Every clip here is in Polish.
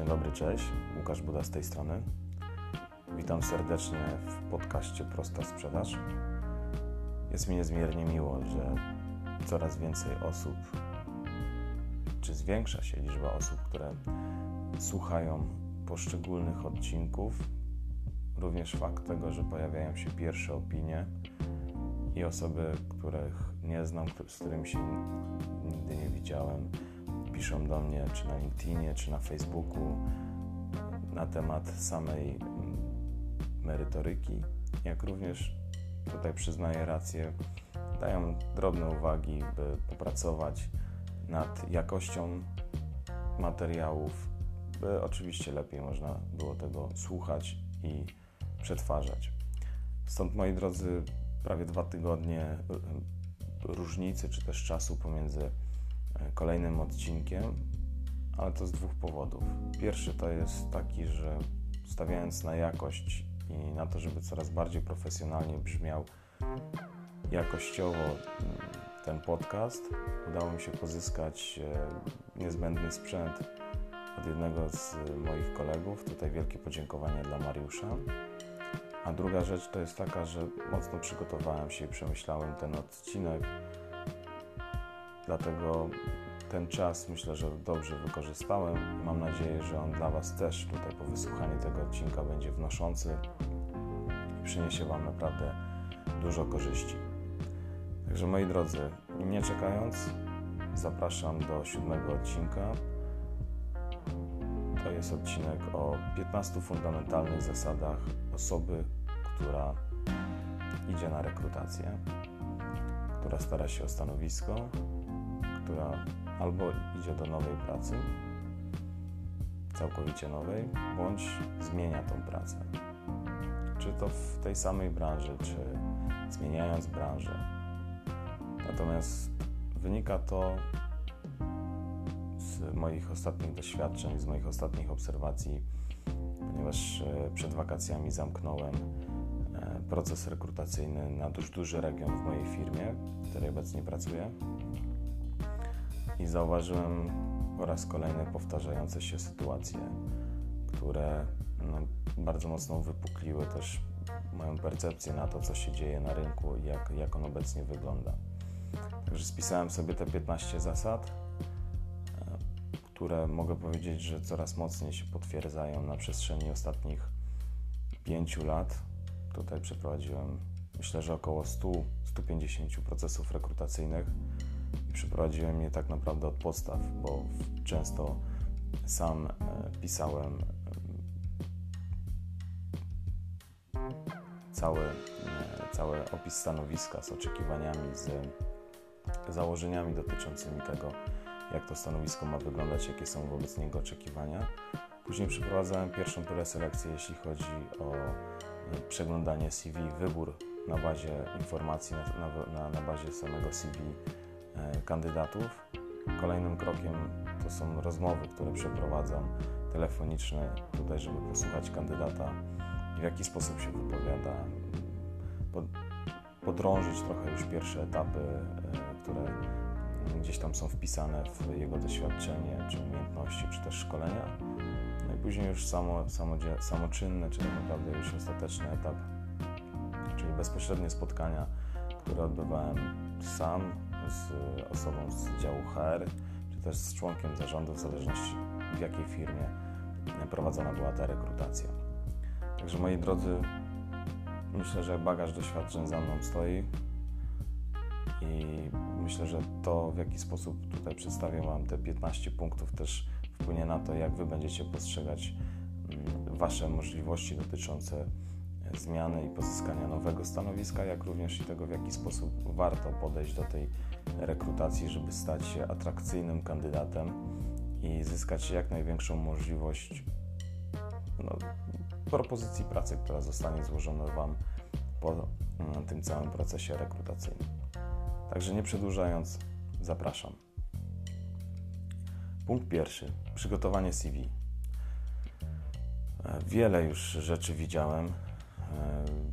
Dzień dobry, cześć. Łukasz Buda z tej strony. Witam serdecznie w podcaście Prosta Sprzedaż. Jest mi niezmiernie miło, że coraz więcej osób, czy zwiększa się liczba osób, które słuchają poszczególnych odcinków. Również fakt tego, że pojawiają się pierwsze opinie i osoby, których nie znam, z którymi się nigdy nie widziałem, piszą do mnie czy na LinkedInie, czy na Facebooku na temat samej merytoryki, jak również tutaj przyznaję rację, dają drobne uwagi, by popracować nad jakością materiałów, by oczywiście lepiej można było tego słuchać i przetwarzać. Stąd moi drodzy, prawie dwa tygodnie y, y, różnicy czy też czasu pomiędzy e, kolejnym odcinkiem, ale to z dwóch powodów. Pierwszy to jest taki, że stawiając na jakość i na to, żeby coraz bardziej profesjonalnie brzmiał jakościowo mm, ten podcast, udało mi się pozyskać e, niezbędny sprzęt od jednego z moich kolegów. Tutaj wielkie podziękowanie dla Mariusza. A druga rzecz to jest taka, że mocno przygotowałem się i przemyślałem ten odcinek, dlatego ten czas myślę, że dobrze wykorzystałem mam nadzieję, że on dla Was też tutaj po wysłuchaniu tego odcinka będzie wnoszący i przyniesie Wam naprawdę dużo korzyści. Także moi drodzy, nie czekając, zapraszam do siódmego odcinka. To jest odcinek o 15 fundamentalnych zasadach osoby, która idzie na rekrutację, która stara się o stanowisko, która albo idzie do nowej pracy, całkowicie nowej, bądź zmienia tą pracę. Czy to w tej samej branży, czy zmieniając branżę. Natomiast wynika to z moich ostatnich doświadczeń, z moich ostatnich obserwacji, ponieważ e, przed wakacjami zamknąłem e, proces rekrutacyjny na dość duży region w mojej firmie, w której obecnie pracuję. I zauważyłem po raz kolejny powtarzające się sytuacje, które no, bardzo mocno wypukliły też moją percepcję na to, co się dzieje na rynku i jak, jak on obecnie wygląda. Także spisałem sobie te 15 zasad, e, które mogę powiedzieć, że coraz mocniej się potwierdzają na przestrzeni ostatnich 5 lat. Tutaj przeprowadziłem myślę, że około 100-150 procesów rekrutacyjnych i przeprowadziłem je tak naprawdę od podstaw, bo często sam e, pisałem cały, e, cały opis stanowiska z oczekiwaniami, z założeniami dotyczącymi tego, jak to stanowisko ma wyglądać, jakie są wobec niego oczekiwania. Później przeprowadzałem pierwszą preselekcję, jeśli chodzi o e, przeglądanie CV, wybór na bazie informacji, na, na, na bazie samego CV kandydatów. Kolejnym krokiem to są rozmowy, które przeprowadzam telefoniczne, tutaj, żeby posłuchać kandydata, w jaki sposób się wypowiada, podrążyć trochę już pierwsze etapy, e, które gdzieś tam są wpisane w jego doświadczenie, czy umiejętności, czy też szkolenia. No i później już samo, samodzie, samoczynne, czy tak naprawdę już ostateczny etap, czyli bezpośrednie spotkania, które odbywałem sam z osobą z działu HR, czy też z członkiem zarządu, w zależności w jakiej firmie prowadzona była ta rekrutacja. Także moi drodzy, myślę, że bagaż doświadczeń za mną stoi i myślę, że to w jaki sposób tutaj przedstawię Wam te 15 punktów też wpłynie na to, jak Wy będziecie postrzegać mm, Wasze możliwości dotyczące zmiany i pozyskania nowego stanowiska, jak również i tego, w jaki sposób warto podejść do tej rekrutacji, żeby stać się atrakcyjnym kandydatem i zyskać jak największą możliwość no, propozycji pracy, która zostanie złożona Wam po mm, tym całym procesie rekrutacyjnym. Także nie przedłużając, zapraszam. Punkt pierwszy. Przygotowanie CV. E, wiele już rzeczy widziałem,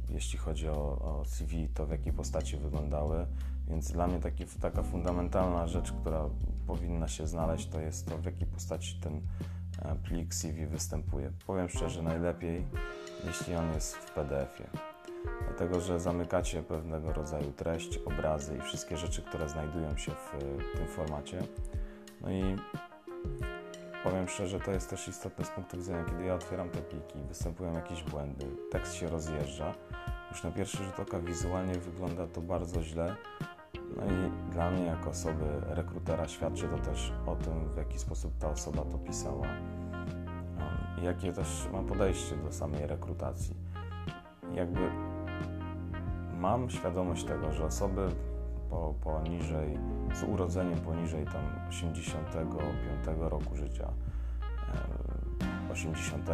jeśli chodzi o, o CV, to w jakiej postaci wyglądały, więc dla mnie taki, taka fundamentalna rzecz, która powinna się znaleźć, to jest to, w jakiej postaci ten plik CV występuje. Powiem szczerze, najlepiej jeśli on jest w PDF-ie. Dlatego, że zamykacie pewnego rodzaju treść, obrazy i wszystkie rzeczy, które znajdują się w tym formacie. No i powiem szczerze, to jest też istotne z punktu widzenia, kiedy ja otwieram te pliki, występują jakieś błędy, tekst się rozjeżdża. Już na pierwszy rzut oka wizualnie wygląda to bardzo źle. No i dla mnie, jako osoby rekrutera, świadczy to też o tym, w jaki sposób ta osoba to pisała i jakie też mam podejście do samej rekrutacji. Jakby mam świadomość tego, że osoby po, poniżej, z urodzeniem poniżej tam 85 roku życia, 80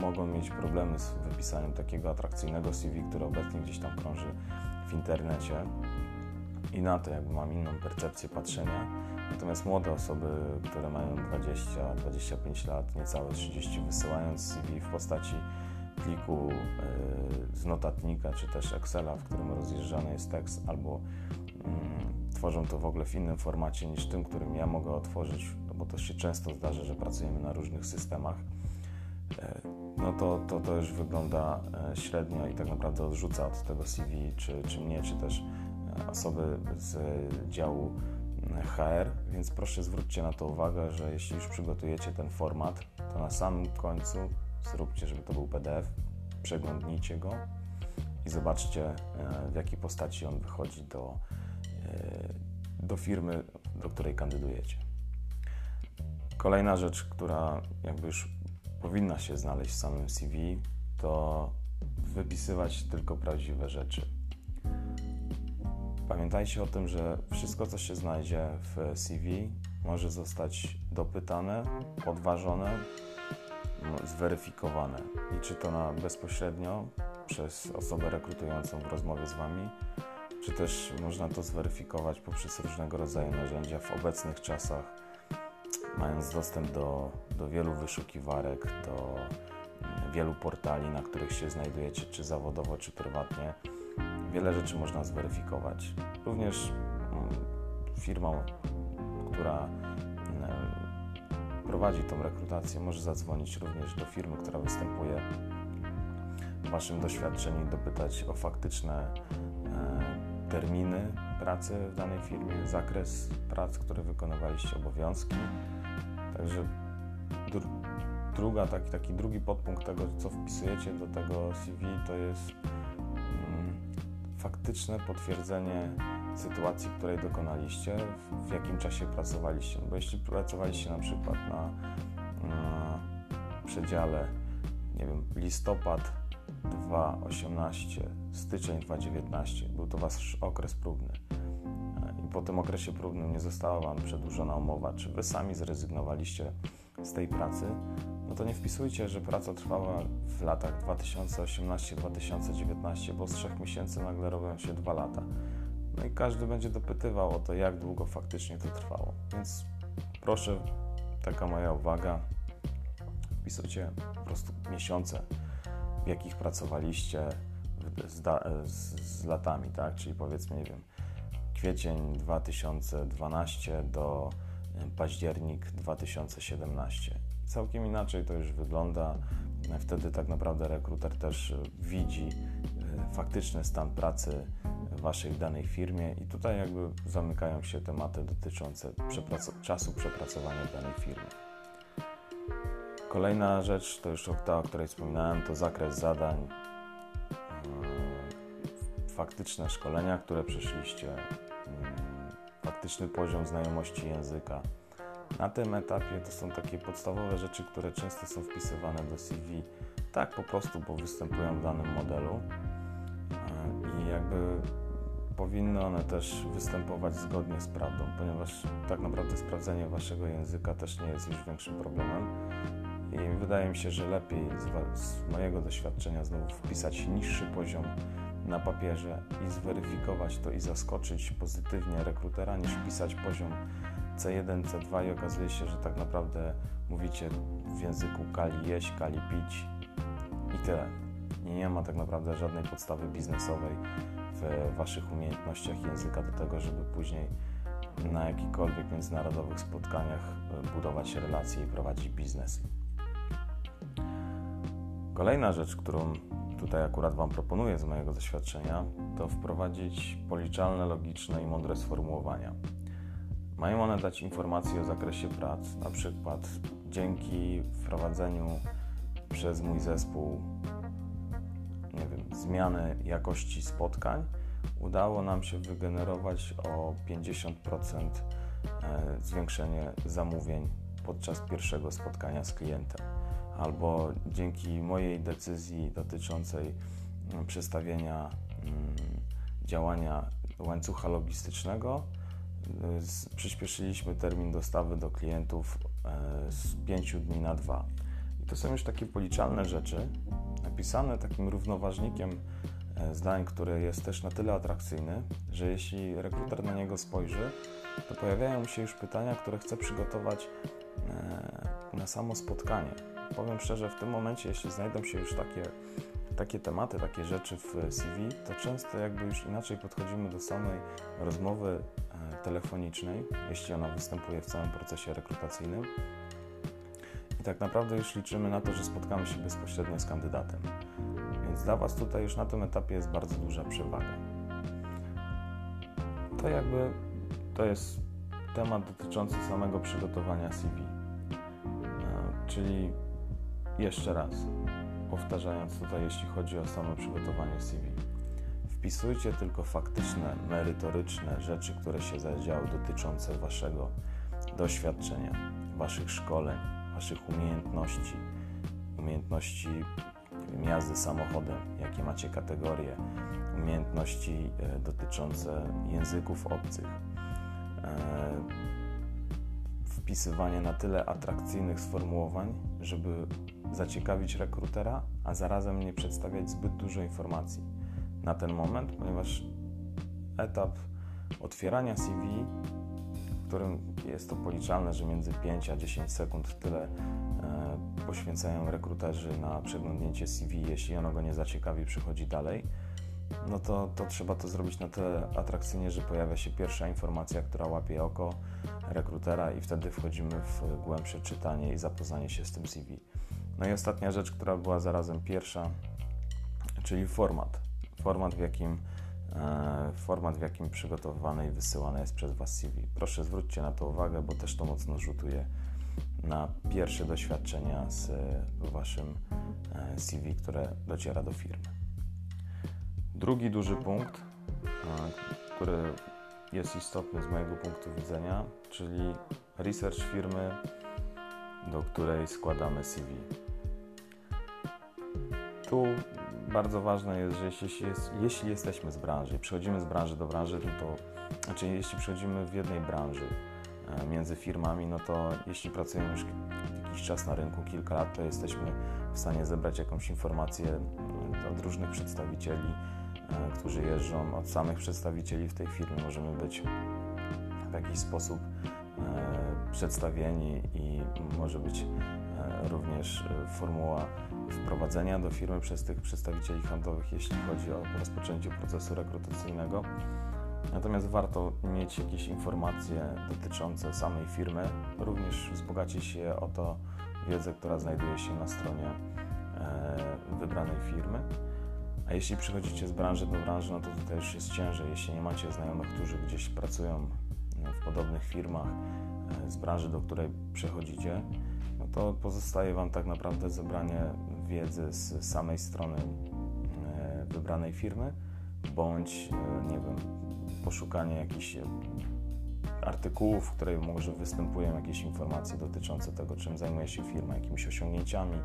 mogą mieć problemy z wypisaniem takiego atrakcyjnego CV, które obecnie gdzieś tam krąży w internecie i na to jakby mam inną percepcję patrzenia. Natomiast młode osoby, które mają 20-25 lat, niecałe 30, wysyłając CV w postaci pliku yy, z notatnika czy też Excela, w którym rozjeżdżany jest tekst, albo yy, tworzą to w ogóle w innym formacie niż tym, którym ja mogę otworzyć, no bo to się często zdarza, że pracujemy na różnych systemach, yy, no to, to, to już wygląda e, średnio i tak naprawdę odrzuca od tego CV, czy, czy mnie, czy też osoby z działu HR, więc proszę zwróćcie na to uwagę, że jeśli już przygotujecie ten format, to na samym końcu zróbcie, żeby to był PDF, przeglądnijcie go i zobaczcie, e, w jakiej postaci on wychodzi do, e, do firmy, do której kandydujecie. Kolejna rzecz, która jakby już powinna się znaleźć w samym CV, to wypisywać tylko prawdziwe rzeczy. Pamiętajcie o tym, że wszystko, co się znajdzie w CV, może zostać dopytane, podważone, no, zweryfikowane. Liczy to na bezpośrednio przez osobę rekrutującą w rozmowie z Wami, czy też można to zweryfikować poprzez różnego rodzaju narzędzia w obecnych czasach, mając dostęp do, do wielu wyszukiwarek, do mm, wielu portali, na których się znajdujecie, czy zawodowo, czy prywatnie wiele rzeczy można zweryfikować. Również mm, firmą, która prowadzi tą rekrutację, może zadzwonić również do firmy, która występuje w Waszym doświadczeniu i dopytać o faktyczne e, terminy pracy w danej firmie, zakres prac, które wykonywaliście, obowiązki. Także druga, taki, taki drugi podpunkt tego, co wpisujecie do tego CV, to jest faktyczne potwierdzenie sytuacji, której dokonaliście, w, jakim czasie pracowaliście. Bo jeśli pracowaliście na przykład na, na przedziale, nie wiem, listopad 2018, styczeń 2019, był to wasz okres próbny i po tym okresie próbnym nie została Wam przedłużona umowa, czy Wy sami zrezygnowaliście z tej pracy, no to nie wpisujcie, że praca trwała w latach 2018-2019, bo z trzech miesięcy nagle robią się dwa lata. No i każdy będzie dopytywał o to, jak długo faktycznie to trwało. Więc proszę, taka moja uwaga, wpisujcie po prostu miesiące, w jakich pracowaliście z, z, z latami, tak? Czyli powiedzmy, nie wiem, kwiecień 2012 do październik 2017 całkiem inaczej to już wygląda. Wtedy tak naprawdę rekruter też widzi e, faktyczny stan pracy Waszej danej firmie i tutaj jakby zamykają się tematy dotyczące czasu przepracowania danej firmy. Kolejna rzecz, to już ta, o której wspominałem, to zakres zadań, e, faktyczne szkolenia, które przeszliście, mm, faktyczny poziom znajomości języka, na tym etapie to są takie podstawowe rzeczy, które często są wpisywane do CV, tak po prostu, bo występują w danym modelu e, i jakby powinny one też występować zgodnie z prawdą, ponieważ tak naprawdę sprawdzenie waszego języka też nie jest już większym problemem. I wydaje mi się, że lepiej z, z mojego doświadczenia znowu wpisać niższy poziom na papierze i zweryfikować to i zaskoczyć pozytywnie rekrutera, niż wpisać poziom C1, C2 i okazuje się, że tak naprawdę mówicie w języku kali jeść, kali pić i tyle. I nie ma tak naprawdę żadnej podstawy biznesowej w Waszych umiejętnościach języka do tego, żeby później na jakichkolwiek międzynarodowych spotkaniach budować relacje i prowadzić biznes. Kolejna rzecz, którą tutaj akurat Wam proponuję z mojego doświadczenia, to wprowadzić policzalne, logiczne i mądre sformułowania. Mają one dać informacje o zakresie prac, na przykład dzięki wprowadzeniu przez mój zespół nie wiem, zmiany jakości spotkań udało nam się wygenerować o 50% e, zwiększenie zamówień podczas pierwszego spotkania z klientem. Albo dzięki mojej decyzji dotyczącej przestawienia działania łańcucha logistycznego, przyspieszyliśmy termin dostawy do klientów e, z 5 dni na 2. I to są już takie policzalne rzeczy, napisane takim równoważnikiem E, zdań, który jest też na tyle atrakcyjny, że jeśli rekruter na niego spojrzy, to pojawiają się już pytania, które chce przygotować e, na samo spotkanie. Powiem szczerze, w tym momencie, jeśli znajdą się już takie, takie tematy, takie rzeczy w CV, to często jakby już inaczej podchodzimy do samej rozmowy telefonicznej, jeśli ona występuje w całym procesie rekrutacyjnym. I tak naprawdę już liczymy na to, że spotkamy się bezpośrednio z kandydatem. Więc dla Was tutaj już na tym etapie jest bardzo duża przewaga. To jakby to jest temat dotyczący samego przygotowania CV. E, czyli jeszcze raz, powtarzając tutaj, jeśli chodzi o samo przygotowanie CV. Wpisujcie tylko faktyczne, merytoryczne rzeczy, które się zadziały dotyczące Waszego doświadczenia, Waszych szkoleń, Waszych umiejętności, umiejętności jazdy samochodem, jakie macie kategorie, umiejętności e, dotyczące języków obcych, e, wpisywanie na tyle atrakcyjnych sformułowań, żeby zaciekawić rekrutera, a zarazem nie przedstawiać zbyt dużo informacji na ten moment, ponieważ etap otwierania CV, w którym jest to policzalne, że między 5 a 10 sekund tyle poświęcają rekruterzy na przeglądnięcie CV, jeśli ono go nie zaciekawi, przychodzi dalej, no to, to trzeba to zrobić na tyle atrakcyjnie, że pojawia się pierwsza informacja, która łapie oko rekrutera i wtedy wchodzimy w głębsze czytanie i zapoznanie się z tym CV. No i ostatnia rzecz, która była zarazem pierwsza, czyli format. Format, w jakim, e, format, w jakim przygotowywane i wysyłane jest przez Was CV. Proszę zwróćcie na to uwagę, bo też to mocno rzutuje na pierwsze doświadczenia z Waszym e, CV, które dociera do firmy. Drugi duży punkt, e, który jest istotny z mojego punktu widzenia, czyli research firmy, do której składamy CV. Tu bardzo ważne jest, że jeśli, jest, jeśli jesteśmy z branży i przechodzimy z branży do branży, no to znaczy jeśli przechodzimy w jednej branży, E, między firmami, no to jeśli pracujemy już jakiś czas na rynku, kilka lat, to jesteśmy w stanie zebrać jakąś informację e, od różnych przedstawicieli, e, którzy jeżdżą, od samych przedstawicieli w tej firmie możemy być w jakiś sposób przedstawieni i może być również formuła wprowadzenia do firmy przez tych przedstawicieli handlowych, jeśli chodzi o rozpoczęcie procesu rekrutacyjnego. Natomiast warto mieć jakieś informacje dotyczące samej firmy, również wzbogacić się o to wiedzę, która znajduje się na stronie e, wybranej firmy. A jeśli przychodzicie z branży do branży, no to tutaj już jest ciężej. Jeśli nie macie znajomych, którzy gdzieś pracują no, w podobnych firmach e, z branży, do której przechodzicie, no to pozostaje Wam tak naprawdę zebranie wiedzy z samej strony e, wybranej firmy, bądź, nie wiem, poszukanie jakichś artykułów, w których może występują jakieś informacje dotyczące tego, czym zajmuje się firma, jakimiś osiągnięciami,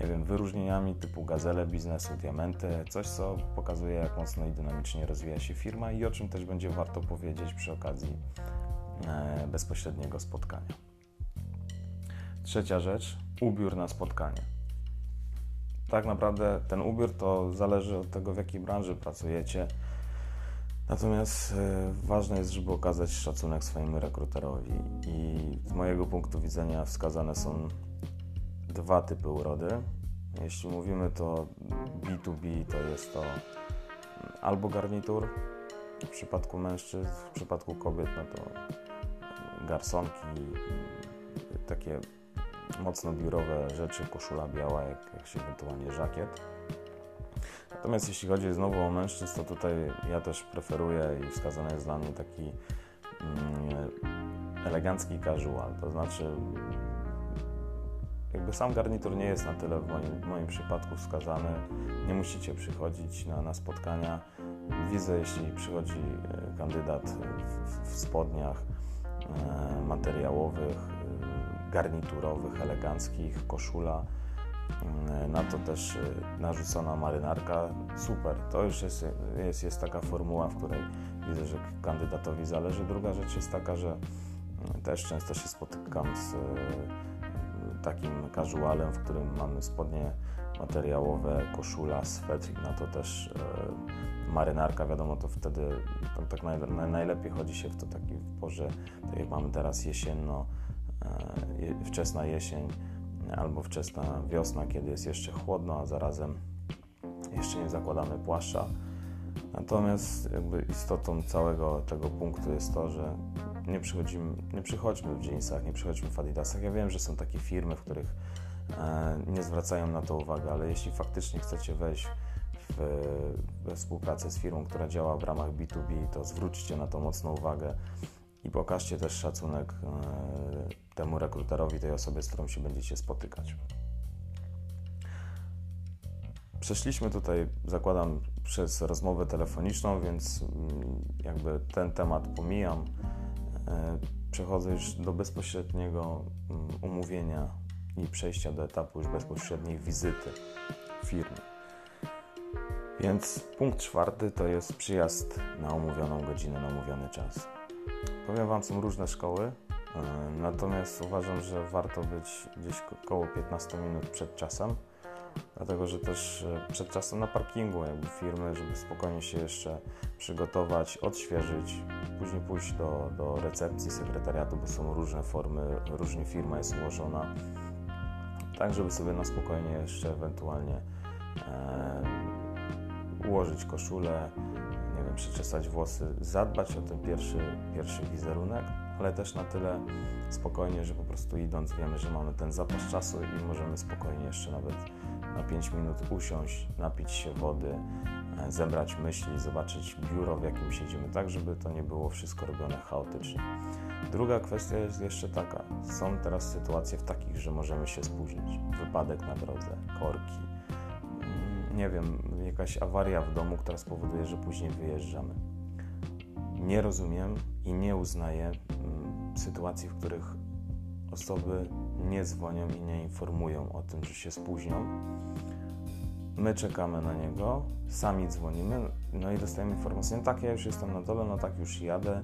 nie wiem, wyróżnieniami typu gazele biznesu, diamenty, coś, co pokazuje, jak mocno i dynamicznie rozwija się firma i o czym też będzie warto powiedzieć przy okazji e, bezpośredniego spotkania. Trzecia rzecz, ubiór na spotkanie. Tak naprawdę ten ubiór to zależy od tego, w jakiej branży pracujecie, Natomiast e, ważne jest, żeby okazać szacunek swojemu rekruterowi i z mojego punktu widzenia wskazane są dwa typy urody. Jeśli mówimy to B2B, to jest to albo garnitur, W przypadku mężczyzn, w przypadku kobiet, no to garsonki, takie mocno biurowe rzeczy, koszula biała, jak, jak się ewentualnie żakiet. Natomiast jeśli chodzi znowu o mężczyzn, to tutaj ja też preferuję i wskazany jest dla mnie taki mm, elegancki casual, to znaczy jakby sam garnitur nie jest na tyle w moim, w moim przypadku wskazany. Nie musicie przychodzić na, na spotkania. Widzę, jeśli przychodzi e, kandydat w, w spodniach e, materiałowych, garniturowych, eleganckich, koszula, na to też narzucona marynarka, super. To już jest, jest, jest taka formuła, w której widzę, że kandydatowi zależy. Druga rzecz jest taka, że też często się spotykam z takim casualem, w którym mamy spodnie materiałowe, koszula, swetr na to też e, marynarka, wiadomo, to wtedy tak, tak naj, najlepiej chodzi się w to taki w porze, tak jak mamy teraz jesienno, wczesna jesień albo wczesna wiosna, kiedy jest jeszcze chłodno, a zarazem jeszcze nie zakładamy płaszcza. Natomiast jakby istotą całego tego punktu jest to, że nie, przychodzimy, nie przychodźmy w jeansach, nie przychodźmy w adidasach. Ja wiem, że są takie firmy, w których e, nie zwracają na to uwagi, ale jeśli faktycznie chcecie wejść w, we współpracę z firmą, która działa w ramach B2B, to zwróćcie na to mocną uwagę i pokażcie też szacunek e, temu rekruterowi, tej osobie, z którą się będziecie spotykać. Przeszliśmy tutaj, zakładam, przez rozmowę telefoniczną, więc mm, jakby ten temat pomijam. E, przechodzę już do bezpośredniego mm, umówienia i przejścia do etapu już bezpośredniej wizyty firmy. Więc punkt czwarty to jest przyjazd na umówioną godzinę, na umówiony czas. Powiem Wam, są różne szkoły, natomiast uważam, że warto być gdzieś około 15 minut przed czasem dlatego że też e, przed czasem na parkingu jakby firmy, żeby spokojnie się jeszcze przygotować, odświeżyć, później pójść do, do recepcji sekretariatu, bo są różne formy, różnie firma jest ułożona, tak żeby sobie na spokojnie jeszcze ewentualnie e, ułożyć koszulę, nie wiem, przeczesać włosy, zadbać o ten pierwszy, pierwszy wizerunek, ale też na tyle spokojnie, że po prostu idąc wiemy, że mamy ten zapas czasu i możemy spokojnie jeszcze nawet na 5 minut usiąść, napić się wody, e, zebrać myśli, zobaczyć biuro, w jakim siedzimy, tak żeby to nie było wszystko robione chaotycznie. Druga kwestia jest jeszcze taka. Są teraz sytuacje w takich, że możemy się spóźnić. Wypadek na drodze, korki, mm, nie wiem, jakaś awaria w domu, która spowoduje, że później wyjeżdżamy. Nie rozumiem i nie uznaję sytuacji, w których osoby nie dzwonią i nie informują o tym, że się spóźnią. My czekamy na niego, sami dzwonimy, no i dostajemy informację, no tak, ja już jestem na dole, no tak, już jadę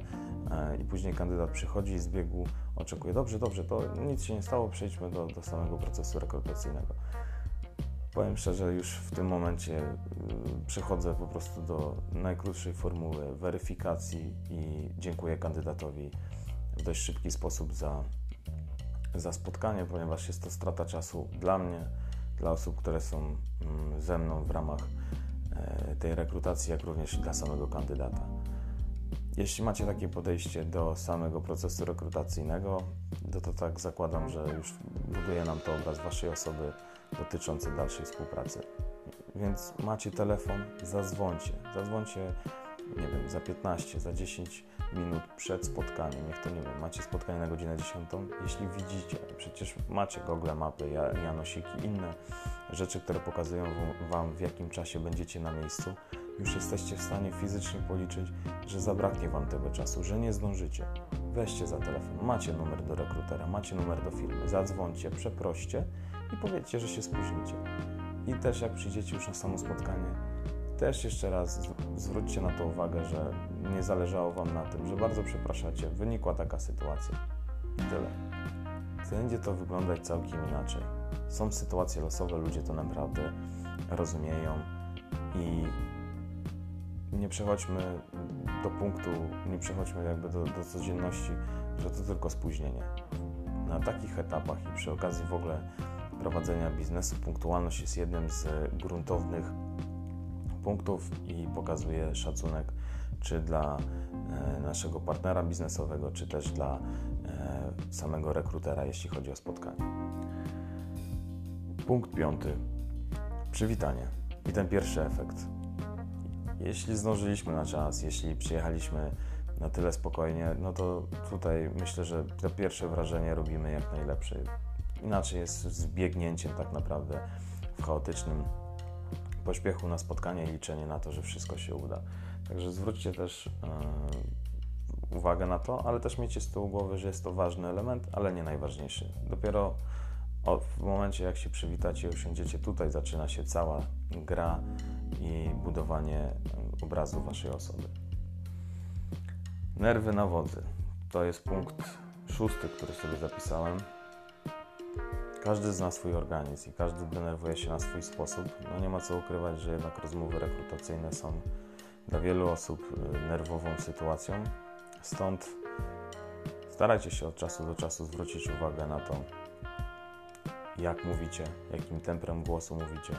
e, i później kandydat przychodzi z biegu, oczekuje, dobrze, dobrze, to nic się nie stało, przejdźmy do, do samego procesu rekrutacyjnego. Powiem szczerze, już w tym momencie y, przechodzę po prostu do najkrótszej formuły weryfikacji i dziękuję kandydatowi dość szybki sposób za za spotkanie, ponieważ jest to strata czasu dla mnie, dla osób, które są mm, ze mną w ramach e, tej rekrutacji, jak również dla samego kandydata. Jeśli macie takie podejście do samego procesu rekrutacyjnego, to, to tak zakładam, że już buduje nam to obraz Waszej osoby dotyczący dalszej współpracy. Więc macie telefon, zadzwońcie. Zadzwońcie, nie wiem, za 15, za 10 minut przed spotkaniem, niech to nie wiem, macie spotkanie na godzinę 10, jeśli widzicie, przecież macie Google Mapy, Janosiki, inne rzeczy, które pokazują Wam w jakim czasie będziecie na miejscu, już jesteście w stanie fizycznie policzyć, że zabraknie Wam tego czasu, że nie zdążycie. Weźcie za telefon, macie numer do rekrutera, macie numer do firmy, zadzwońcie, przeproście i powiedzcie, że się spóźnicie. I też jak przyjdziecie już na samo spotkanie, też jeszcze raz zwróćcie na to uwagę, że nie zależało Wam na tym, że bardzo przepraszacie, wynikła taka sytuacja. I tyle. Będzie to wyglądać całkiem inaczej. Są sytuacje losowe, ludzie to naprawdę rozumieją i nie przechodźmy do punktu, nie przechodźmy jakby do, do codzienności, że to tylko spóźnienie. Na takich etapach i przy okazji w ogóle prowadzenia biznesu punktualność jest jednym z gruntownych punktów i pokazuje szacunek czy dla e, naszego partnera biznesowego, czy też dla e, samego rekrutera, jeśli chodzi o spotkanie. Punkt piąty. Przywitanie. I ten pierwszy efekt. Jeśli zdążyliśmy na czas, jeśli przyjechaliśmy na tyle spokojnie, no to tutaj myślę, że to pierwsze wrażenie robimy jak najlepsze. Inaczej jest z biegnięciem tak naprawdę w chaotycznym pośpiechu na spotkanie i liczenie na to, że wszystko się uda. Także zwróćcie też yy, uwagę na to, ale też miejcie z tyłu głowy, że jest to ważny element, ale nie najważniejszy. Dopiero w momencie, jak się przywitacie i usiądziecie, tutaj zaczyna się cała gra i budowanie obrazu Waszej osoby. Nerwy na wodzy. To jest punkt szósty, który sobie zapisałem. Każdy zna swój organizm i każdy denerwuje się na swój sposób. No nie ma co ukrywać, że jednak rozmowy rekrutacyjne są dla wielu osób y, nerwową sytuacją. Stąd starajcie się od czasu do czasu zwrócić uwagę na to, jak mówicie, jakim tempem głosu mówicie,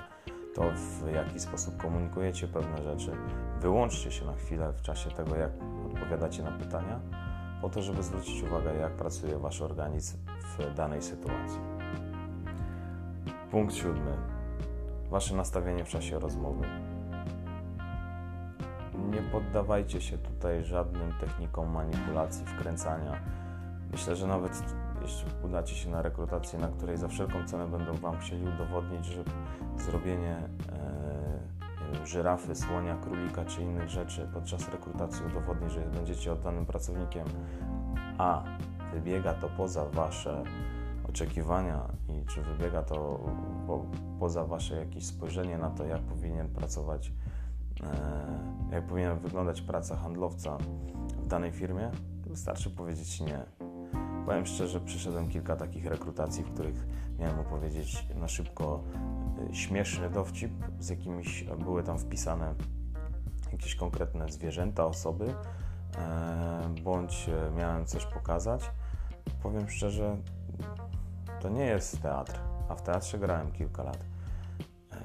to w jaki sposób komunikujecie pewne rzeczy. Wyłączcie się na chwilę w czasie tego, jak odpowiadacie na pytania, po to, żeby zwrócić uwagę, jak pracuje Wasz organizm w danej sytuacji. Punkt siódmy. Wasze nastawienie w czasie rozmowy. Nie poddawajcie się tutaj żadnym technikom manipulacji, wkręcania. Myślę, że nawet jeśli udacie się na rekrutację, na której za wszelką cenę będą Wam chcieli udowodnić, że zrobienie e, żyrafy, słonia, królika czy innych rzeczy podczas rekrutacji udowodni, że będziecie oddanym pracownikiem, a wybiega to poza Wasze oczekiwania i czy wybiega to po, poza Wasze jakieś spojrzenie na to, jak powinien pracować, e, jak powinna wyglądać praca handlowca w danej firmie, wystarczy powiedzieć nie. Powiem szczerze, przeszedłem kilka takich rekrutacji, w których miałem opowiedzieć na szybko y, śmieszny dowcip, z jakimiś były tam wpisane jakieś konkretne zwierzęta, osoby, e, bądź e, miałem coś pokazać. Powiem szczerze, to nie jest teatr, a w teatrze grałem kilka lat. E,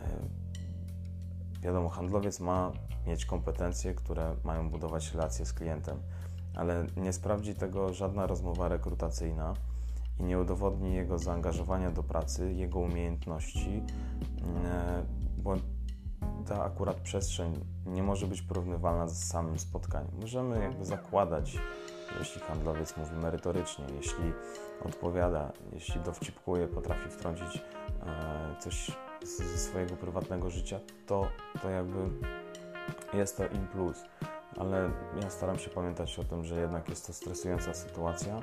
wiadomo, handlowiec ma mieć kompetencje, które mają budować relacje z klientem ale nie sprawdzi tego żadna rozmowa rekrutacyjna i nie udowodni jego zaangażowania do pracy, jego umiejętności, e, bo ta akurat przestrzeń nie może być porównywalna z samym spotkaniem. Możemy jakby zakładać, jeśli handlowiec mówi merytorycznie, jeśli odpowiada, jeśli dowcipkuje, potrafi wtrącić e, coś ze swojego prywatnego życia, to, to jakby jest to in plus ale ja staram się pamiętać o tym, że jednak jest to stresująca sytuacja.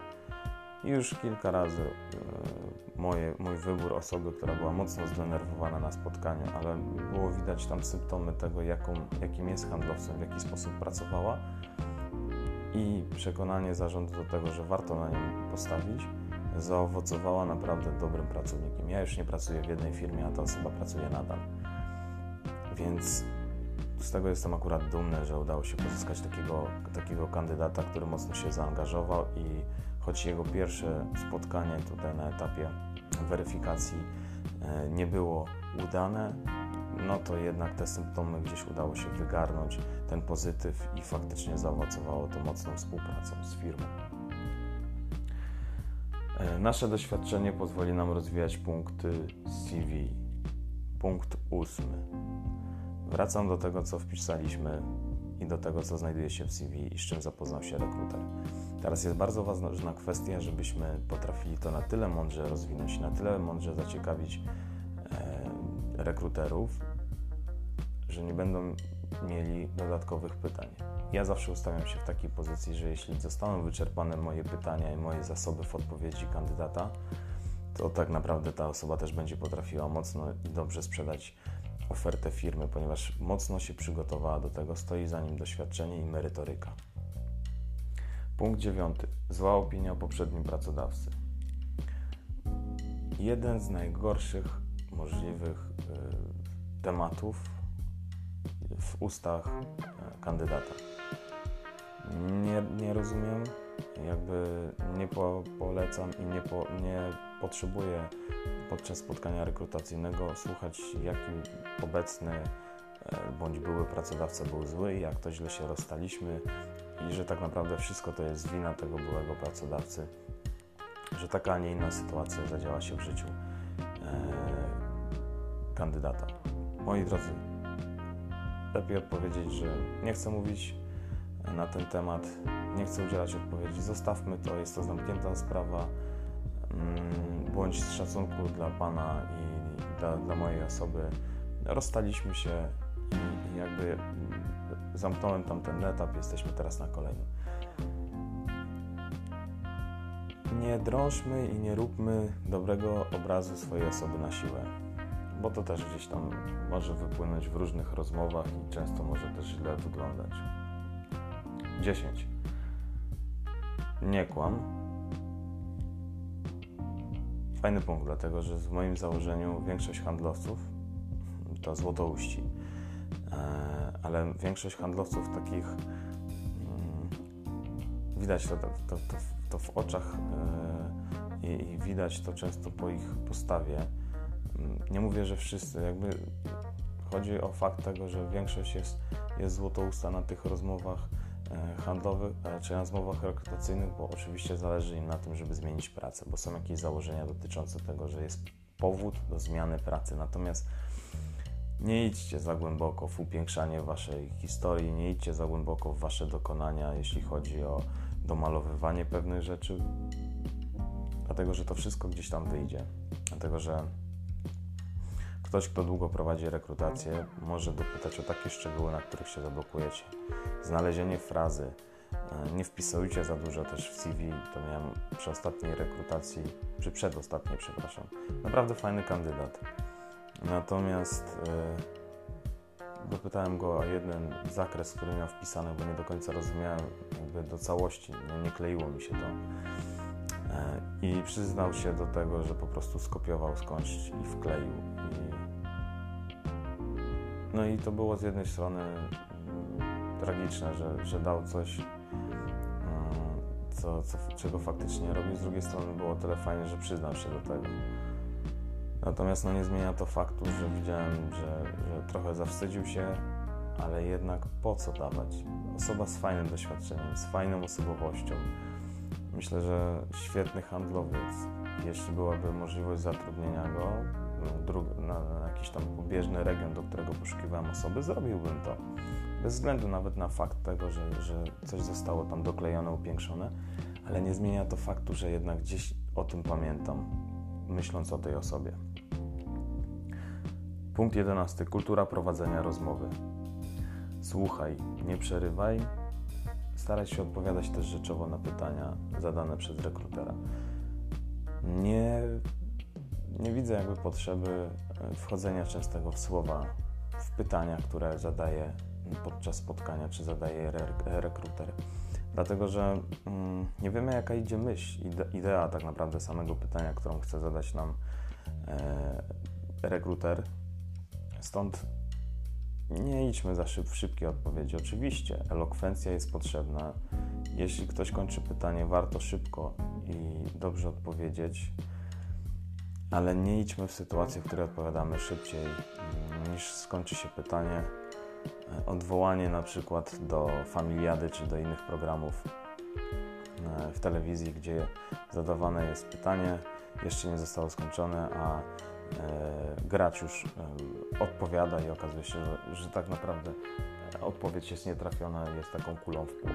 I już kilka razy e, moje, mój wybór osoby, która była mocno zdenerwowana na spotkaniu, ale było widać tam symptomy tego, jaką, jakim jest handlowcem, w jaki sposób pracowała i przekonanie zarządu do tego, że warto na nią postawić, zaowocowała naprawdę dobrym pracownikiem. Ja już nie pracuję w jednej firmie, a ta osoba pracuje nadal. Więc z tego jestem akurat dumny, że udało się pozyskać takiego, takiego kandydata, który mocno się zaangażował i choć jego pierwsze spotkanie tutaj na etapie weryfikacji e, nie było udane, no to jednak te symptomy gdzieś udało się wygarnąć, ten pozytyw i faktycznie zaowocowało to mocną współpracą z firmą. E, nasze doświadczenie pozwoli nam rozwijać punkty CV. Punkt ósmy Wracam do tego, co wpisaliśmy i do tego, co znajduje się w CV i z czym zapoznał się rekruter. Teraz jest bardzo ważna kwestia, żebyśmy potrafili to na tyle mądrze rozwinąć, na tyle mądrze zaciekawić e, rekruterów, że nie będą mieli dodatkowych pytań. Ja zawsze ustawiam się w takiej pozycji, że jeśli zostaną wyczerpane moje pytania i moje zasoby w odpowiedzi kandydata, to tak naprawdę ta osoba też będzie potrafiła mocno i dobrze sprzedać ofertę firmy, ponieważ mocno się przygotowała do tego, stoi za nim doświadczenie i merytoryka. Punkt dziewiąty. Zła opinia o poprzednim pracodawcy. Jeden z najgorszych możliwych y, tematów w ustach y, kandydata. Nie, nie rozumiem, jakby nie po, polecam i nie, po, nie potrzebuję podczas spotkania rekrutacyjnego słuchać, jaki obecny bądź były pracodawca był zły i jak to źle się rozstaliśmy i że tak naprawdę wszystko to jest wina tego byłego pracodawcy, że taka, a nie inna sytuacja zadziała się w życiu kandydata. Moi drodzy, lepiej odpowiedzieć, że nie chcę mówić na ten temat, nie chcę udzielać odpowiedzi. Zostawmy to, jest to zamknięta sprawa. Mm, bądź z szacunku dla Pana i dla, dla mojej osoby. Rozstaliśmy się i, i jakby zamknąłem tamten etap, jesteśmy teraz na kolejnym. Nie drążmy i nie róbmy dobrego obrazu swojej osoby na siłę bo to też gdzieś tam może wypłynąć w różnych rozmowach i często może też źle wyglądać. 10. Nie kłam. Fajny punkt, dlatego że w moim założeniu większość handlowców to złotouści, e, ale większość handlowców takich mm, widać to, to, to, to w oczach e, i widać to często po ich postawie nie mówię, że wszyscy, jakby chodzi o fakt tego, że większość jest, jest złotousta na tych rozmowach e, handlowych, czy na rozmowach rekrutacyjnych, bo oczywiście zależy im na tym, żeby zmienić pracę, bo są jakieś założenia dotyczące tego, że jest powód do zmiany pracy. Natomiast nie idźcie za głęboko w upiększanie waszej historii, nie idźcie za głęboko w wasze dokonania, jeśli chodzi o domalowywanie pewnych rzeczy, dlatego że to wszystko gdzieś tam wyjdzie. Dlatego że Ktoś, kto długo prowadzi rekrutację, może dopytać o takie szczegóły, na których się zablokujecie. Znalezienie frazy. E, nie wpisujcie za dużo też w CV. To miałem przy ostatniej rekrutacji, przy przedostatniej, przepraszam. Naprawdę fajny kandydat. Natomiast yy, dopytałem go o jeden zakres, który miał wpisany, bo nie do końca rozumiałem jakby do całości. Nie, nie kleiło mi się to. Yy, I przyznał się do tego, że po prostu skopiował skądś i wkleił. I no i to było z jednej strony mm, tragiczne, że, że dał coś, mm, co, co, czego faktycznie robił, z drugiej strony było tyle fajnie, że przyznał się do tego. Natomiast no, nie zmienia to faktu, że widziałem, że, że trochę zawstydził się, ale jednak po co dawać? Osoba z fajnym doświadczeniem, z fajną osobowością. Myślę, że świetny handlowiec, jeśli byłaby możliwość zatrudnienia go, na, jakiś tam pobieżny region, do którego poszukiwałem osoby, zrobiłbym to. Bez względu nawet na fakt tego, że, że coś zostało tam doklejone, upiększone, ale nie zmienia to faktu, że jednak gdzieś o tym pamiętam, myśląc o tej osobie. Punkt 11. Kultura prowadzenia rozmowy. Słuchaj, nie przerywaj. Staraj się odpowiadać też rzeczowo na pytania zadane przez rekrutera. Nie nie widzę jakby potrzeby e, wchodzenia częstego w słowa, w pytania, które zadaje podczas spotkania, czy zadaje rekruter. Dlatego, że mm, nie wiemy, jaka idzie myśl, idea tak naprawdę samego pytania, którą chce zadać nam e, rekruter. Stąd nie idźmy za szyb, szybkie odpowiedzi. Oczywiście, elokwencja jest potrzebna. Jeśli ktoś kończy pytanie, warto szybko i dobrze odpowiedzieć ale nie idźmy w sytuację, w której odpowiadamy szybciej niż skończy się pytanie. Odwołanie na przykład do familiady czy do innych programów e, w telewizji, gdzie zadawane jest pytanie, jeszcze nie zostało skończone, a e, gracz już e, odpowiada i okazuje się, że, że tak naprawdę odpowiedź jest nietrafiona, jest taką kulą w płot.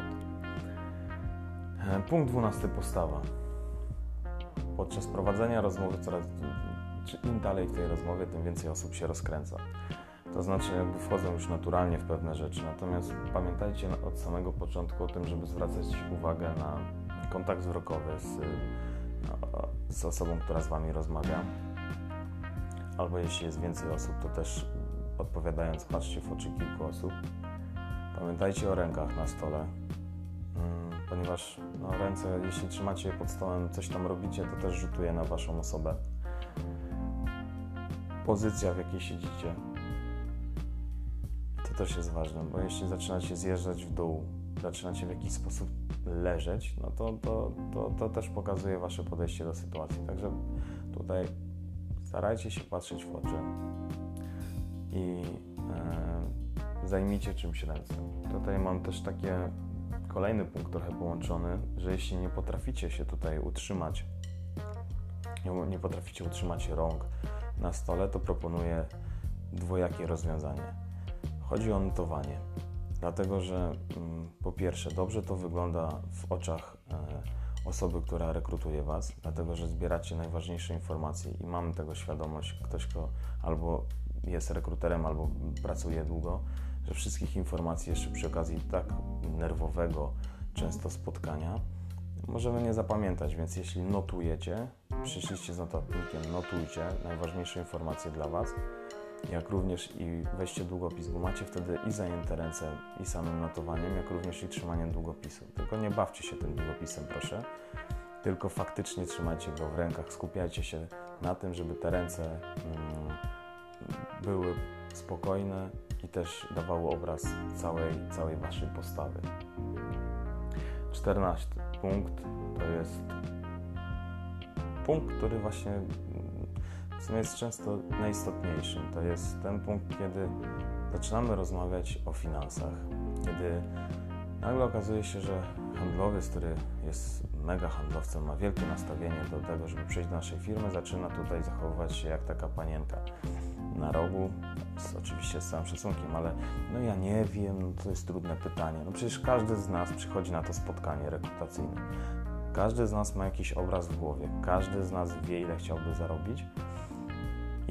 Punkt 12. Postawa podczas prowadzenia rozmowy coraz im dalej w tej rozmowie, tym więcej osób się rozkręca. To znaczy, jakby wchodzą już naturalnie w pewne rzeczy. Natomiast pamiętajcie od samego początku o tym, żeby zwracać uwagę na kontakt wzrokowy z, z osobą, która z Wami rozmawia. Albo jeśli jest więcej osób, to też odpowiadając, patrzcie w oczy kilku osób. Pamiętajcie o rękach na stole ponieważ no, ręce, jeśli trzymacie je pod stołem, coś tam robicie, to też rzutuje na Waszą osobę. Pozycja, w jakiej siedzicie, to też jest ważne, bo jeśli zaczynacie zjeżdżać w dół, zaczynacie w jakiś sposób leżeć, no to, to, to, to też pokazuje Wasze podejście do sytuacji. Także tutaj starajcie się patrzeć w oczy i e, zajmijcie czymś ręce. Tutaj mam też takie kolejny punkt trochę połączony, że jeśli nie potraficie się tutaj utrzymać, nie potraficie utrzymać rąk na stole, to proponuję dwojakie rozwiązanie. Chodzi o notowanie, dlatego że mm, po pierwsze dobrze to wygląda w oczach e, osoby, która rekrutuje Was, dlatego że zbieracie najważniejsze informacje i mamy tego świadomość, ktoś, kto albo jest rekruterem, albo pracuje długo, że wszystkich informacji jeszcze przy okazji tak nerwowego często spotkania możemy nie zapamiętać, więc jeśli notujecie, przyszliście z notatnikiem, notujcie najważniejsze informacje dla Was, jak również i weźcie długopis, bo macie wtedy i zajęte ręce i samym notowaniem, jak również i trzymaniem długopisu. Tylko nie bawcie się tym długopisem, proszę, tylko faktycznie trzymajcie go w rękach, skupiajcie się na tym, żeby te ręce mm, były spokojne i też dawały obraz całej, całej Waszej postawy. 14 punkt to jest punkt, który właśnie w sumie jest często najistotniejszym. To jest ten punkt, kiedy zaczynamy rozmawiać o finansach, kiedy nagle okazuje się, że handlowiec, który jest mega handlowcem, ma wielkie nastawienie do tego, żeby przejść do naszej firmy, zaczyna tutaj zachowywać się jak taka panienka na rogu, z, oczywiście z całym szacunkiem, ale no ja nie wiem, no to jest trudne pytanie. No przecież każdy z nas przychodzi na to spotkanie rekrutacyjne. Każdy z nas ma jakiś obraz w głowie, każdy z nas wie, ile chciałby zarobić.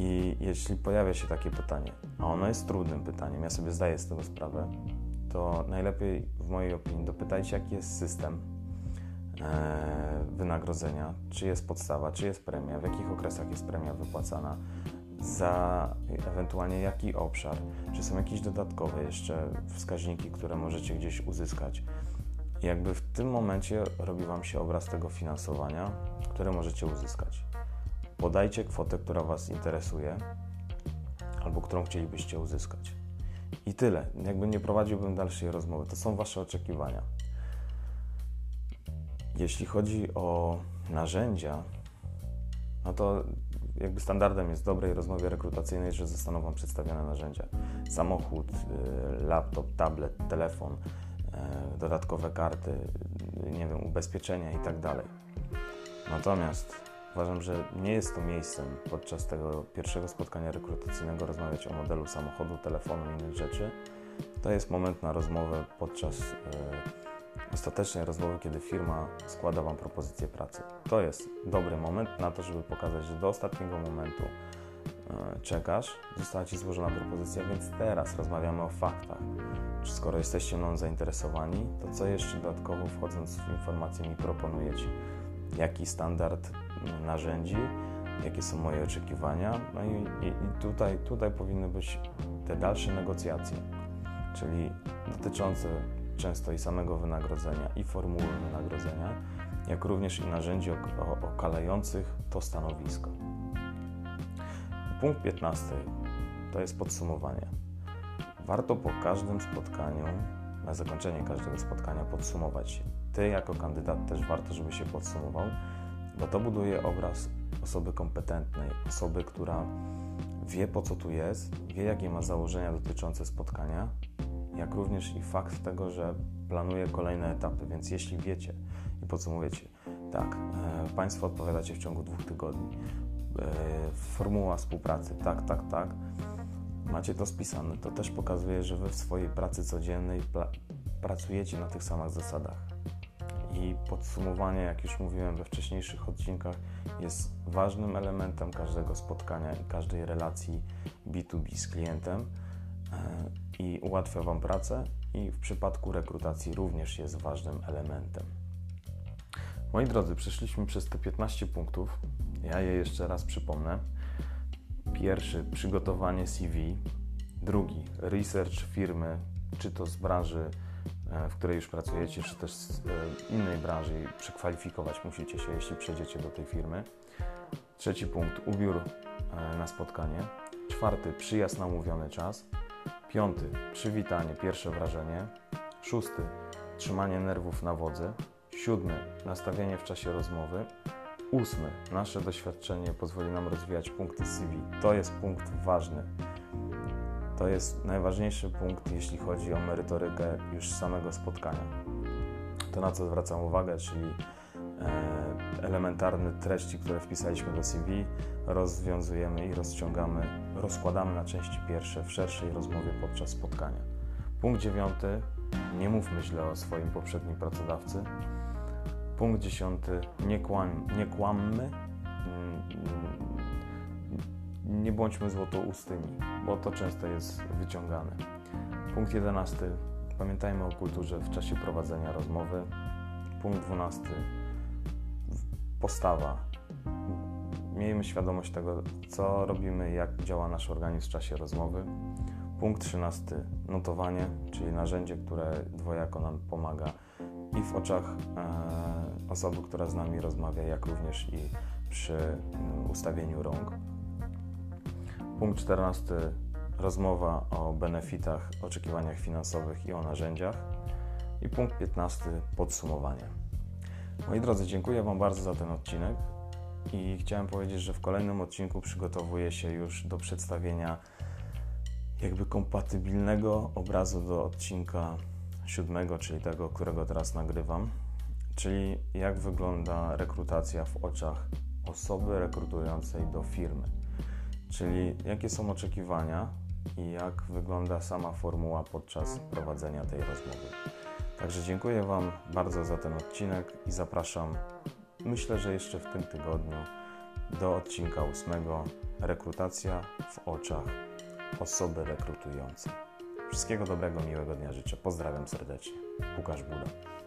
I jeśli pojawia się takie pytanie, a ono jest trudnym pytaniem, ja sobie zdaję z tego sprawę, to najlepiej w mojej opinii dopytajcie, jaki jest system e, wynagrodzenia, czy jest podstawa, czy jest premia, w jakich okresach jest premia wypłacana, za ewentualnie jaki obszar, czy są jakieś dodatkowe jeszcze wskaźniki, które możecie gdzieś uzyskać. I jakby w tym momencie robi Wam się obraz tego finansowania, które możecie uzyskać. Podajcie kwotę, która Was interesuje albo którą chcielibyście uzyskać. I tyle. Jakby nie prowadziłbym dalszej rozmowy. To są Wasze oczekiwania. Jeśli chodzi o narzędzia, no to jakby standardem jest w dobrej rozmowie rekrutacyjnej, że zostaną Wam przedstawione narzędzia. Samochód, y, laptop, tablet, telefon, y, dodatkowe karty, nie wiem, ubezpieczenia i tak dalej. Natomiast uważam, że nie jest to miejscem podczas tego pierwszego spotkania rekrutacyjnego rozmawiać o modelu samochodu, telefonu i innych rzeczy. To jest moment na rozmowę podczas ostatecznej rozmowy, kiedy firma składa Wam propozycję pracy. To jest dobry moment na to, żeby pokazać, że do ostatniego momentu e, czekasz, została Ci złożona propozycja, więc teraz rozmawiamy o faktach. Czy skoro jesteście mną zainteresowani, to co jeszcze dodatkowo wchodząc w informacje mi proponujecie? Jaki standard narzędzi, jakie są moje oczekiwania? No i, i, tutaj, tutaj powinny być te dalsze negocjacje, czyli dotyczące często i samego wynagrodzenia, i formuły wynagrodzenia, jak również i narzędzi okalających to stanowisko. Punkt 15 to jest podsumowanie. Warto po każdym spotkaniu, na zakończenie każdego spotkania podsumować. Ty jako kandydat też warto, żeby się podsumował, bo to buduje obraz osoby kompetentnej, osoby, która wie po co tu jest, wie jakie ma założenia dotyczące spotkania jak również i fakt tego, że planuje kolejne etapy. Więc jeśli wiecie i podsumujecie, tak, e, Państwo odpowiadacie w ciągu dwóch tygodni, e, formuła współpracy, tak, tak, tak, macie to spisane, to też pokazuje, że Wy w swojej pracy codziennej pracujecie na tych samych zasadach. I podsumowanie, jak już mówiłem we wcześniejszych odcinkach, jest ważnym elementem każdego spotkania i każdej relacji B2B z klientem e, i ułatwia Wam pracę i w przypadku rekrutacji również jest ważnym elementem. Moi drodzy, przeszliśmy przez te 15 punktów. Ja je jeszcze raz przypomnę. Pierwszy przygotowanie CV, drugi research firmy, czy to z branży, w której już pracujecie, czy też z e, innej branży, przekwalifikować musicie się, jeśli przejdziecie do tej firmy. Trzeci punkt ubiór e, na spotkanie. Czwarty przyjazd na umówiony czas. Piąty, przywitanie, pierwsze wrażenie. Szósty, trzymanie nerwów na wodzy. Siódmy, nastawienie w czasie rozmowy. Ósmy, nasze doświadczenie pozwoli nam rozwijać punkty CV. To jest punkt ważny. To jest najważniejszy punkt, jeśli chodzi o merytorykę już samego spotkania. To, na co zwracam uwagę, czyli e, elementarne treści, które wpisaliśmy do CV, rozwiązujemy i rozciągamy, rozkładamy na części pierwsze w szerszej rozmowie podczas spotkania. Punkt dziewiąty. Nie mówmy źle o swoim poprzednim pracodawcy. Punkt dziesiąty. Nie, kłam, nie kłammy. Nie bądźmy złotoustymi, bo to często jest wyciągane. Punkt jedenasty. Pamiętajmy o kulturze w czasie prowadzenia rozmowy. Punkt dwunasty. Postawa. Miejmy świadomość tego, co robimy, jak działa nasz organizm w czasie rozmowy. Punkt 13. Notowanie, czyli narzędzie, które dwojako nam pomaga i w oczach e, osoby, która z nami rozmawia, jak również i przy mm, ustawieniu rąk. Punkt 14. Rozmowa o benefitach, oczekiwaniach finansowych i o narzędziach. I punkt 15. Podsumowanie. Moi drodzy, dziękuję Wam bardzo za ten odcinek i chciałem powiedzieć, że w kolejnym odcinku przygotowuję się już do przedstawienia jakby kompatybilnego obrazu do odcinka siódmego, czyli tego, którego teraz nagrywam, czyli jak wygląda rekrutacja w oczach osoby rekrutującej do firmy, czyli jakie są oczekiwania i jak wygląda sama formuła podczas prowadzenia tej rozmowy. Także dziękuję Wam bardzo za ten odcinek i zapraszam, myślę, że jeszcze w tym tygodniu, do odcinka ósmego Rekrutacja w oczach osoby rekrutującej. Wszystkiego dobrego, miłego dnia życzę. Pozdrawiam serdecznie. Łukasz Buda.